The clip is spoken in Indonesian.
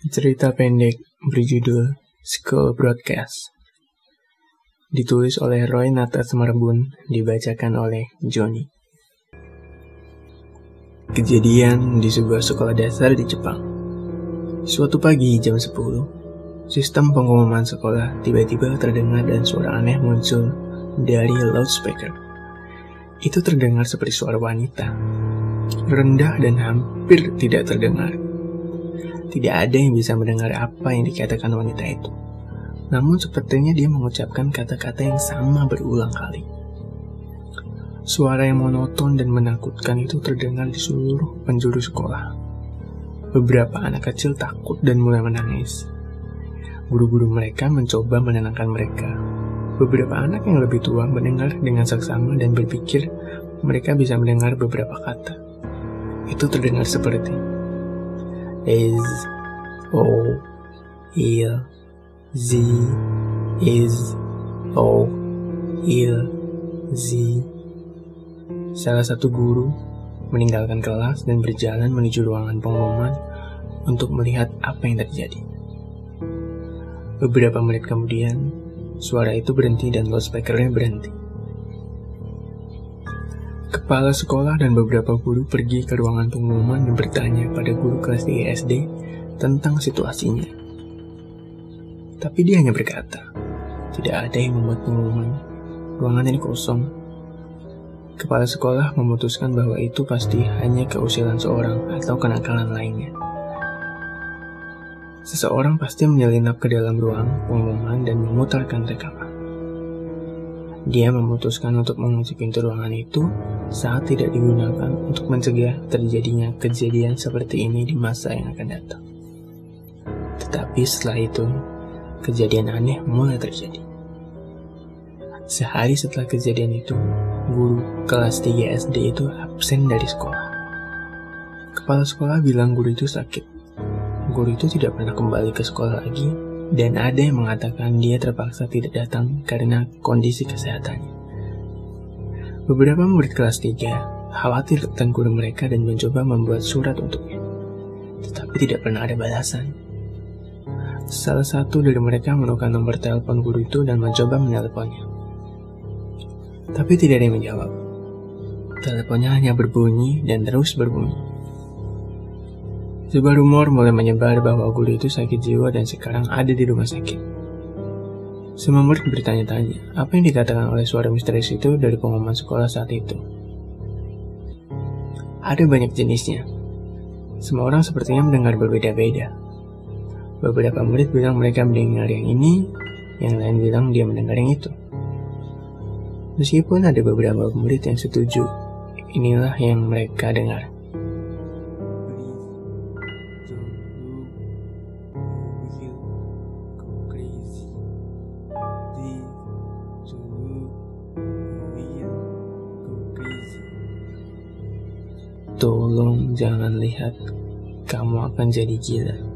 Cerita pendek berjudul School Broadcast. Ditulis oleh Roy Natas Marbun Dibacakan oleh Johnny. Kejadian di sebuah sekolah dasar di Jepang. Suatu pagi jam 10 Sistem pengumuman sekolah tiba-tiba terdengar dan suara aneh muncul dari loudspeaker. Itu terdengar seperti suara wanita. Rendah dan hampir tidak terdengar tidak ada yang bisa mendengar apa yang dikatakan wanita itu. Namun sepertinya dia mengucapkan kata-kata yang sama berulang kali. Suara yang monoton dan menakutkan itu terdengar di seluruh penjuru sekolah. Beberapa anak kecil takut dan mulai menangis. Guru-guru mereka mencoba menenangkan mereka. Beberapa anak yang lebih tua mendengar dengan seksama dan berpikir mereka bisa mendengar beberapa kata. Itu terdengar seperti is O il Z is O il Z Salah satu guru meninggalkan kelas dan berjalan menuju ruangan pengumuman untuk melihat apa yang terjadi. Beberapa menit kemudian, suara itu berhenti dan loudspeakernya berhenti. Kepala sekolah dan beberapa guru pergi ke ruangan pengumuman dan bertanya pada guru kelas 3 SD tentang situasinya. Tapi dia hanya berkata, tidak ada yang membuat pengumuman. Ruangan ini kosong. Kepala sekolah memutuskan bahwa itu pasti hanya keusilan seorang atau kenakalan lainnya. Seseorang pasti menyelinap ke dalam ruang pengumuman dan memutarkan rekaman. Dia memutuskan untuk mengunci pintu ruangan itu saat tidak digunakan untuk mencegah terjadinya kejadian seperti ini di masa yang akan datang. Tetapi setelah itu, kejadian aneh mulai terjadi. Sehari setelah kejadian itu, guru kelas 3 SD itu absen dari sekolah. Kepala sekolah bilang guru itu sakit. Guru itu tidak pernah kembali ke sekolah lagi dan ada yang mengatakan dia terpaksa tidak datang karena kondisi kesehatannya. Beberapa murid kelas 3 khawatir tentang guru mereka dan mencoba membuat surat untuknya, tetapi tidak pernah ada balasan. Salah satu dari mereka menemukan nomor telepon guru itu dan mencoba menelponnya. Tapi tidak ada yang menjawab. Teleponnya hanya berbunyi dan terus berbunyi. Sebuah rumor mulai menyebar bahwa guru itu sakit jiwa dan sekarang ada di rumah sakit. Semua murid bertanya-tanya, apa yang dikatakan oleh suara misterius itu dari pengumuman sekolah saat itu. Ada banyak jenisnya. Semua orang sepertinya mendengar berbeda-beda. Beberapa murid bilang mereka mendengar yang ini, yang lain bilang dia mendengar yang itu. Meskipun ada beberapa murid yang setuju, inilah yang mereka dengar. Tolong jangan lihat, kamu akan jadi gila.